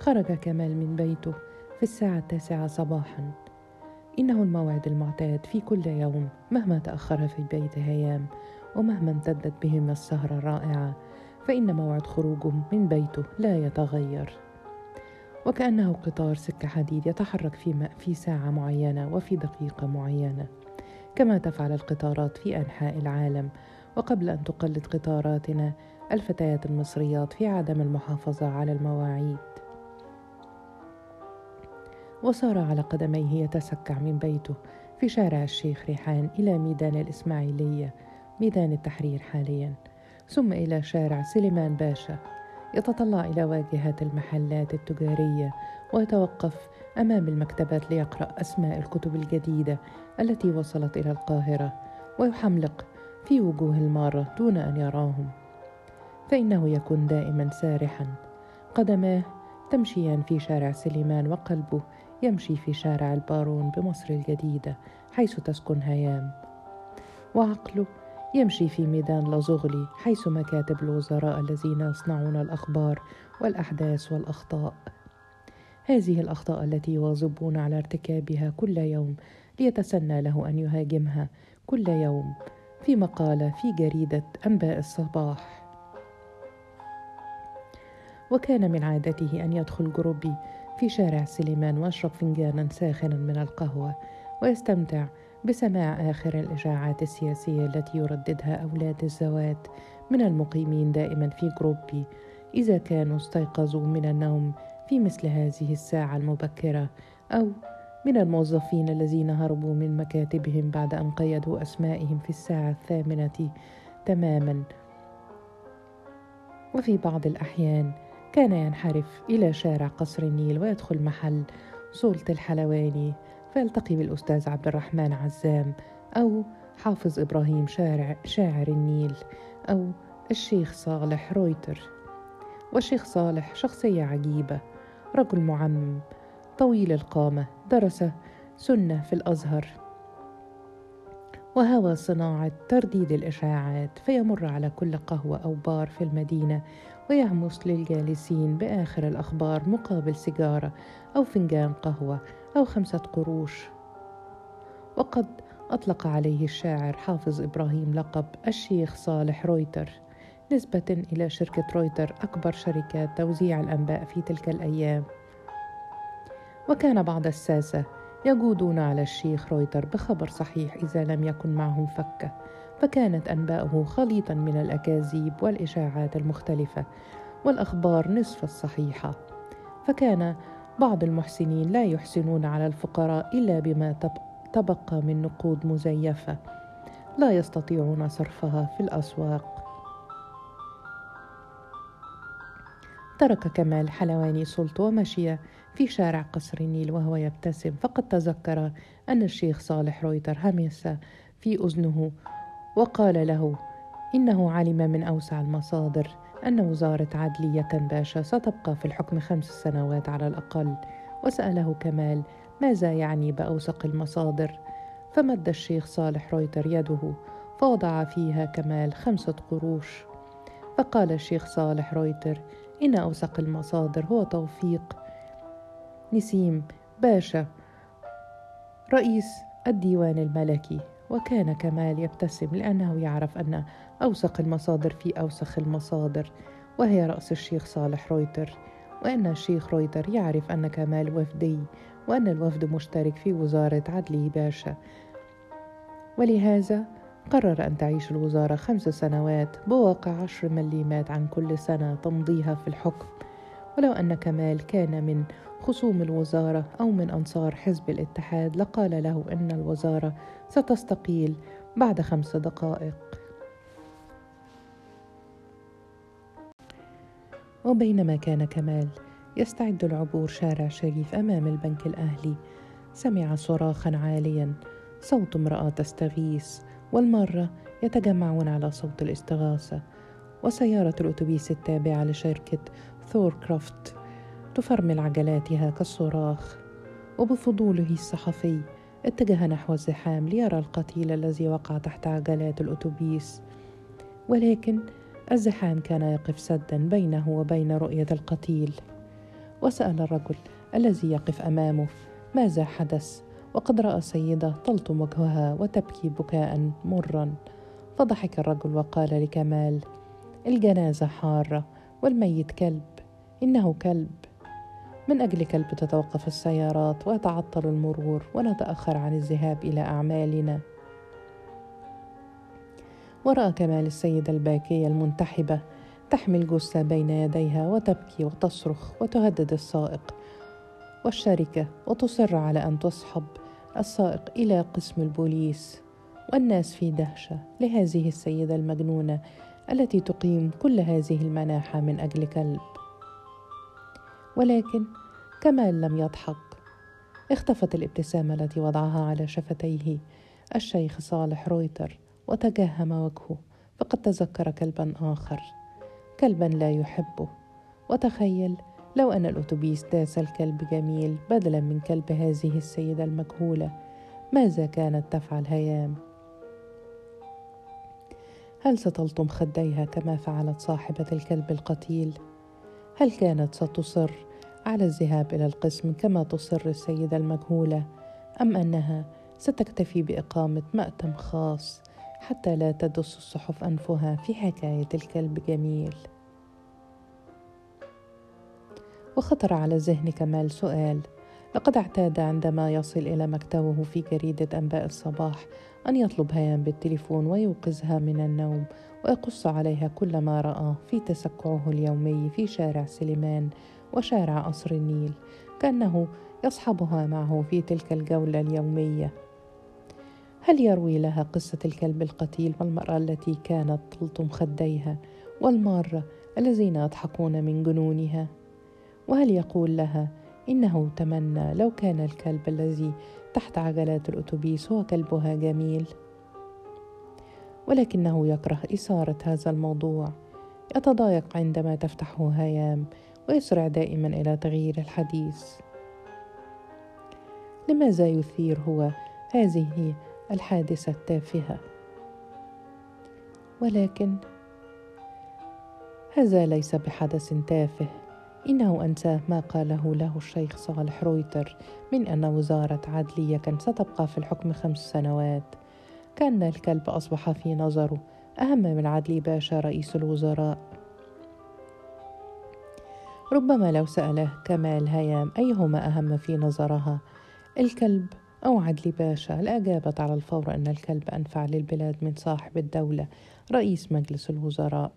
خرج كمال من بيته في الساعة التاسعة صباحا. إنه الموعد المعتاد في كل يوم مهما تأخر في البيت هيام ومهما امتدت بهم السهرة الرائعة فإن موعد خروجه من بيته لا يتغير. وكأنه قطار سكة حديد يتحرك في, في ساعة معينة وفي دقيقة معينة. كما تفعل القطارات في أنحاء العالم. وقبل أن تقلد قطاراتنا الفتيات المصريات في عدم المحافظة على المواعيد. وصار على قدميه يتسكع من بيته في شارع الشيخ ريحان إلى ميدان الإسماعيلية ميدان التحرير حاليا ثم إلى شارع سليمان باشا يتطلع إلى واجهات المحلات التجارية ويتوقف أمام المكتبات ليقرأ أسماء الكتب الجديدة التي وصلت إلى القاهرة ويحملق في وجوه المارة دون أن يراهم. فإنه يكون دائما سارحا قدماه تمشيان في شارع سليمان وقلبه يمشي في شارع البارون بمصر الجديدة حيث تسكن هيام. وعقله يمشي في ميدان لازغلي حيث مكاتب الوزراء الذين يصنعون الأخبار والأحداث والأخطاء. هذه الأخطاء التي يواظبون على ارتكابها كل يوم ليتسنى له أن يهاجمها كل يوم في مقالة في جريدة أنباء الصباح. وكان من عادته أن يدخل جروبي في شارع سليمان ويشرب فنجانا ساخنا من القهوة ويستمتع بسماع آخر الإشاعات السياسية التي يرددها أولاد الزوات من المقيمين دائما في جروبي إذا كانوا استيقظوا من النوم في مثل هذه الساعة المبكرة أو من الموظفين الذين هربوا من مكاتبهم بعد أن قيدوا أسمائهم في الساعة الثامنة تماما. وفي بعض الأحيان كان ينحرف إلى شارع قصر النيل ويدخل محل سلطة الحلواني فيلتقي بالأستاذ عبد الرحمن عزام أو حافظ إبراهيم شارع شاعر النيل أو الشيخ صالح رويتر. والشيخ صالح شخصية عجيبة رجل معمم طويل القامة درس سنة في الأزهر وهوى صناعة ترديد الإشاعات فيمر على كل قهوة أو بار في المدينة ويهمس للجالسين بآخر الأخبار مقابل سيجارة أو فنجان قهوة أو خمسة قروش. وقد أطلق عليه الشاعر حافظ إبراهيم لقب الشيخ صالح رويتر نسبة إلى شركة رويتر أكبر شركات توزيع الأنباء في تلك الأيام. وكان بعض الساسة يجودون على الشيخ رويتر بخبر صحيح إذا لم يكن معهم فكة. فكانت أنباؤه خليطا من الأكاذيب والإشاعات المختلفة والأخبار نصف الصحيحة. فكان بعض المحسنين لا يحسنون على الفقراء إلا بما تبقى من نقود مزيفة. لا يستطيعون صرفها في الأسواق. ترك كمال حلواني سلطة ومشي في شارع قصر النيل وهو يبتسم. فقد تذكر أن الشيخ صالح رويتر همس في أذنه وقال له إنه علم من أوسع المصادر أن وزارة عدلية باشا ستبقى في الحكم خمس سنوات على الأقل. وسأله كمال ماذا يعني بأوسق المصادر؟ فمد الشيخ صالح رويتر يده فوضع فيها كمال خمسة قروش. فقال الشيخ صالح رويتر إن أوسق المصادر هو توفيق. نسيم باشا رئيس الديوان الملكي. وكان كمال يبتسم لأنه يعرف أن أوسق المصادر في أوسخ المصادر وهي رأس الشيخ صالح رويتر وأن الشيخ رويتر يعرف أن كمال وفدي وأن الوفد مشترك في وزارة عدلي باشا. ولهذا قرر أن تعيش الوزارة خمس سنوات بواقع عشر مليمات عن كل سنة تمضيها في الحكم. ولو أن كمال كان من خصوم الوزارة أو من أنصار حزب الاتحاد لقال له إن الوزارة ستستقيل بعد خمس دقائق. وبينما كان كمال يستعد العبور شارع شريف أمام البنك الأهلي سمع صراخا عاليا صوت امرأة تستغيث والمارة يتجمعون على صوت الاستغاثة وسيارة الأتوبيس التابعة لشركة ثور كرافت تفرمل عجلاتها كالصراخ وبفضوله الصحفي اتجه نحو الزحام ليرى القتيل الذي وقع تحت عجلات الأتوبيس. ولكن الزحام كان يقف سدا بينه وبين رؤية القتيل. وسأل الرجل الذي يقف أمامه ماذا حدث؟ وقد رأى سيدة تلطم وجهها وتبكي بكاء مرا. فضحك الرجل وقال لكمال الجنازة حارة والميت كلب. إنه كلب. من أجل كلب تتوقف السيارات ويتعطل المرور ونتأخر عن الذهاب إلى أعمالنا. ورأى كمال السيدة الباكية المنتحبة تحمل جثة بين يديها وتبكي وتصرخ وتهدد السائق والشركة وتصر على أن تصحب السائق إلى قسم البوليس والناس في دهشة لهذه السيدة المجنونة التي تقيم كل هذه المناحة من أجل كلب. ولكن كمال لم يضحك اختفت الابتسامة التي وضعها على شفتيه. الشيخ صالح رويتر وتجهم وجهه فقد تذكر كلبا آخر. كلبا لا يحبه. وتخيل لو أن الأتوبيس داس الكلب جميل بدلا من كلب هذه السيدة المجهولة ماذا كانت تفعل هيام؟ هل ستلطم خديها كما فعلت صاحبة الكلب القتيل؟ هل كانت ستصر على الذهاب إلى القسم كما تصر السيدة المجهولة أم أنها ستكتفي بإقامة مأتم خاص حتى لا تدس الصحف أنفها في حكاية الكلب جميل؟ وخطر على ذهن كمال سؤال لقد اعتاد عندما يصل إلى مكتبه في جريدة أنباء الصباح أن يطلب هيام بالتليفون ويوقظها من النوم ويقص عليها كل ما رآه في تسكعه اليومي في شارع سليمان وشارع قصر النيل كأنه يصحبها معه في تلك الجولة اليومية. هل يروي لها قصة الكلب القتيل والمرأة التي كانت تلطم خديها والمارة الذين يضحكون من جنونها؟ وهل يقول لها إنه تمنى لو كان الكلب الذي تحت عجلات الأتوبيس هو كلبها جميل؟ ولكنه يكره إثارة هذا الموضوع. يتضايق عندما تفتحه هيام ويسرع دائما إلى تغيير الحديث. لماذا يثير هو هذه الحادثة التافهة؟ ولكن هذا ليس بحدث تافه. إنه أنساه ما قاله له الشيخ صالح رويتر من أن وزارة عدلية كان ستبقى في الحكم خمس سنوات. كأن الكلب أصبح في نظره. أهم من عدلي باشا رئيس الوزراء. ربما لو سأله كمال هيام أيهما أهم في نظرها. الكلب أو عدلي باشا لأجابت على الفور أن الكلب أنفع للبلاد من صاحب الدولة رئيس مجلس الوزراء.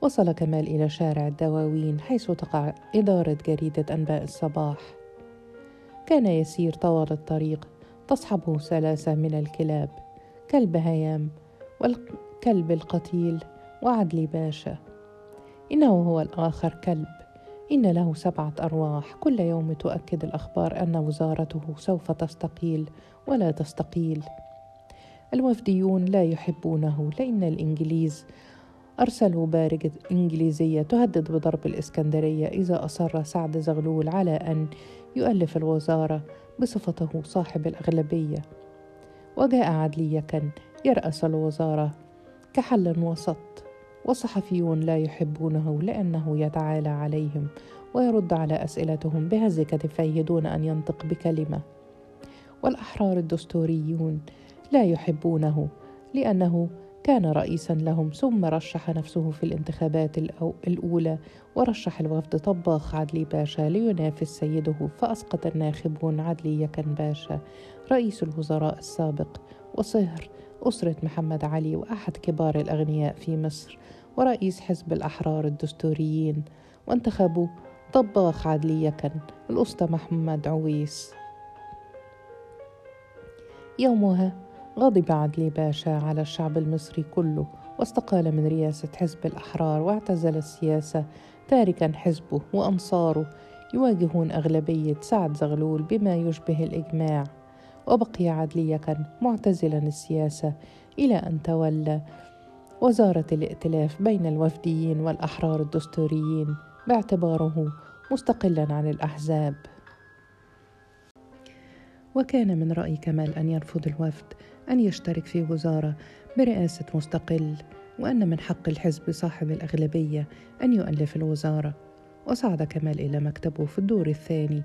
وصل كمال إلى شارع الدواوين حيث تقع إدارة جريدة أنباء الصباح. كان يسير طوال الطريق. تصحبه ثلاثة من الكلاب كلب هيام والكلب القتيل وعدلي باشا. إنه هو الآخر كلب. إن له سبعة أرواح. كل يوم تؤكد الأخبار أن وزارته سوف تستقيل ولا تستقيل. الوفديون لا يحبونه. لأن الإنجليز أرسلوا بارجة إنجليزية تهدد بضرب الإسكندرية إذا أصر سعد زغلول على أن يؤلف الوزارة. بصفته صاحب الأغلبية. وجاء عدلي كان يرأس الوزارة كحل وسط وصحفيون لا يحبونه لأنه يتعالى عليهم ويرد على أسئلتهم بهز كتفيه دون أن ينطق بكلمة. والأحرار الدستوريون لا يحبونه لأنه كان رئيسا لهم ثم رشح نفسه في الانتخابات الأولى ورشح الوفد طباخ عدلي باشا لينافس سيده فأسقط الناخبون عدلي يكن باشا رئيس الوزراء السابق وصهر أسرة محمد علي وأحد كبار الأغنياء في مصر ورئيس حزب الأحرار الدستوريين وانتخبوا طباخ عدلي يكن الأسطى محمد عويس. يومها غضب عدلي باشا على الشعب المصري كله واستقال من رئاسة حزب الأحرار واعتزل السياسة تاركا حزبه وأنصاره يواجهون أغلبية سعد زغلول بما يشبه الإجماع. وبقي عدلي كان معتزلا السياسة إلى أن تولى وزارة الائتلاف بين الوفديين والأحرار الدستوريين باعتباره مستقلا عن الأحزاب. وكان من رأي كمال أن يرفض الوفد أن يشترك في وزارة برئاسة مستقل وأن من حق الحزب صاحب الأغلبية أن يؤلف الوزارة. وصعد كمال إلى مكتبه في الدور الثاني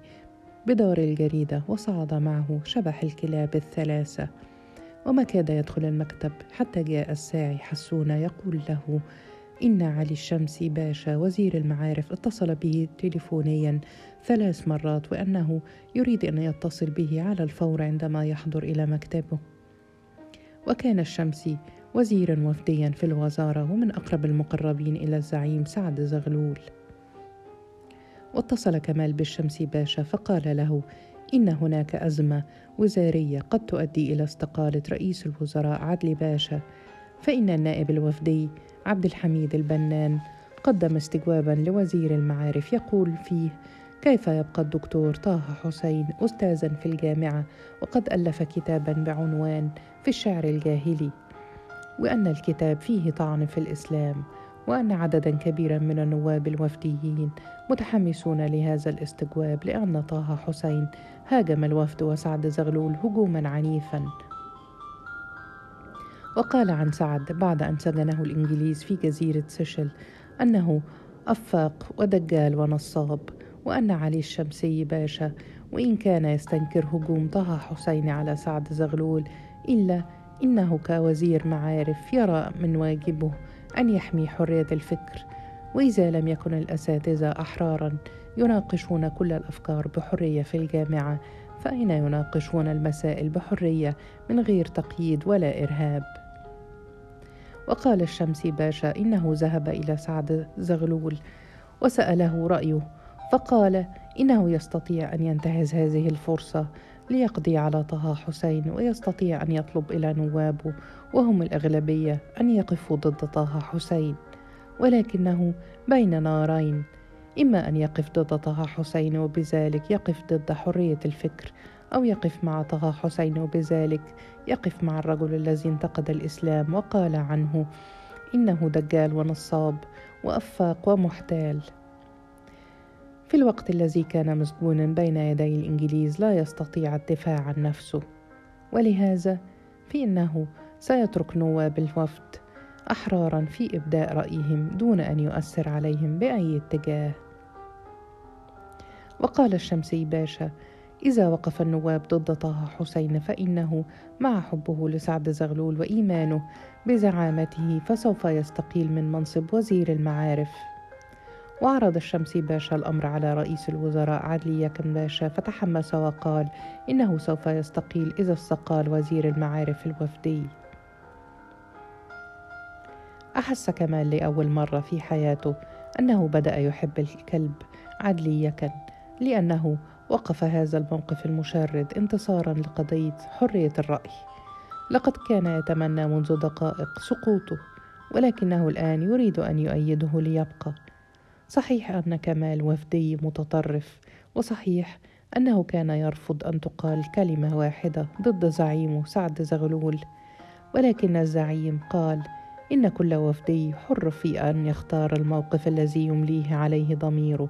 بدور الجريدة وصعد معه شبح الكلاب الثلاثة. وما كاد يدخل المكتب حتى جاء الساعي حسون يقول له إن علي الشمسي باشا وزير المعارف اتصل به تليفونيا ثلاث مرات وأنه يريد أن يتصل به على الفور عندما يحضر إلى مكتبه. وكان الشمسي وزيرا وفديا في الوزارة ومن أقرب المقربين إلى الزعيم سعد زغلول. واتصل كمال بالشمسي باشا فقال له إن هناك أزمة وزارية قد تؤدي إلى استقالة رئيس الوزراء عدلي باشا. فإن النائب الوفدي عبد الحميد البنان قدم استجوابا لوزير المعارف يقول فيه كيف يبقى الدكتور طه حسين أستاذا في الجامعة وقد ألف كتابا بعنوان في الشعر الجاهلي وأن الكتاب فيه طعن في الإسلام وأن عددا كبيرا من النواب الوفديين متحمسون لهذا الاستجواب لأن طه حسين هاجم الوفد وسعد زغلول هجوما عنيفا. وقال عن سعد بعد أن سجنه الإنجليز في جزيرة سيشل أنه أفاق ودجال ونصاب وأن علي الشمسي باشا وإن كان يستنكر هجوم طه حسين على سعد زغلول إلا إنه كوزير معارف يرى من واجبه أن يحمي حرية الفكر وإذا لم يكن الأساتذة أحرارا يناقشون كل الأفكار بحرية في الجامعة فأين يناقشون المسائل بحرية من غير تقييد ولا إرهاب؟ وقال الشمسي باشا إنه ذهب إلى سعد زغلول وسأله رأيه فقال إنه يستطيع أن ينتهز هذه الفرصة ليقضي على طه حسين ويستطيع أن يطلب إلى نوابه وهم الأغلبية أن يقفوا ضد طه حسين ولكنه بين نارين إما أن يقف ضد طه حسين وبذلك يقف ضد حرية الفكر أو يقف مع طه حسين وبذلك يقف مع الرجل الذي انتقد الإسلام وقال عنه إنه دجال ونصاب وأفاق ومحتال. في الوقت الذي كان مسجونا بين يدي الإنجليز لا يستطيع الدفاع عن نفسه. ولهذا فإنه سيترك نواب الوفد أحرارا في إبداء رأيهم دون أن يؤثر عليهم بأي اتجاه. وقال الشمسي باشا إذا وقف النواب ضد طه حسين فإنه مع حبه لسعد زغلول وإيمانه بزعامته فسوف يستقيل من منصب وزير المعارف. وعرض الشمسي باشا الأمر على رئيس الوزراء عدلي يكن باشا فتحمس وقال إنه سوف يستقيل إذا استقال وزير المعارف الوفدي. أحس كمال لأول مرة في حياته أنه بدأ يحب الكلب عدلي يكن لأنه وقف هذا الموقف المشرد انتصارا لقضية حرية الرأي. لقد كان يتمنى منذ دقائق سقوطه ولكنه الآن يريد أن يؤيده ليبقى. صحيح أن كمال وفدي متطرف وصحيح أنه كان يرفض أن تقال كلمة واحدة ضد زعيمه سعد زغلول. ولكن الزعيم قال إن كل وفدي حر في أن يختار الموقف الذي يمليه عليه ضميره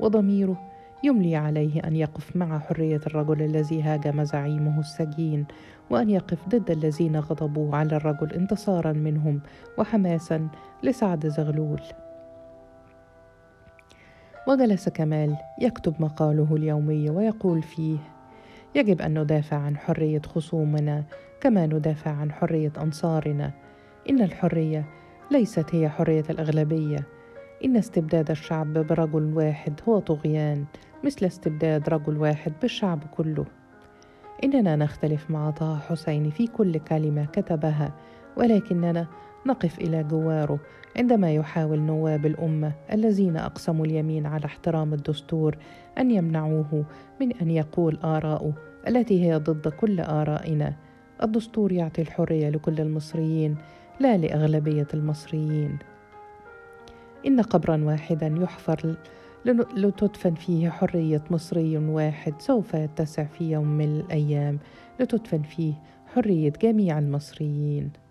وضميره يملي عليه أن يقف مع حرية الرجل الذي هاجم زعيمه السجين وأن يقف ضد الذين غضبوا على الرجل انتصارا منهم وحماسا لسعد زغلول. وجلس كمال يكتب مقاله اليومي ويقول فيه يجب أن ندافع عن حرية خصومنا كما ندافع عن حرية أنصارنا. إن الحرية ليست هي حرية الأغلبية. إن استبداد الشعب برجل واحد هو طغيان مثل استبداد رجل واحد بالشعب كله. إننا نختلف مع طه حسين في كل كلمة كتبها ولكننا نقف إلى جواره عندما يحاول نواب الأمة الذين أقسموا اليمين على احترام الدستور أن يمنعوه من أن يقول آراءه التي هي ضد كل آرائنا. الدستور يعطي الحرية لكل المصريين لا لأغلبية المصريين. إن قبرا واحدا يحفر لتدفن فيه حرية مصري واحد سوف يتسع في يوم من الأيام لتدفن فيه حرية جميع المصريين.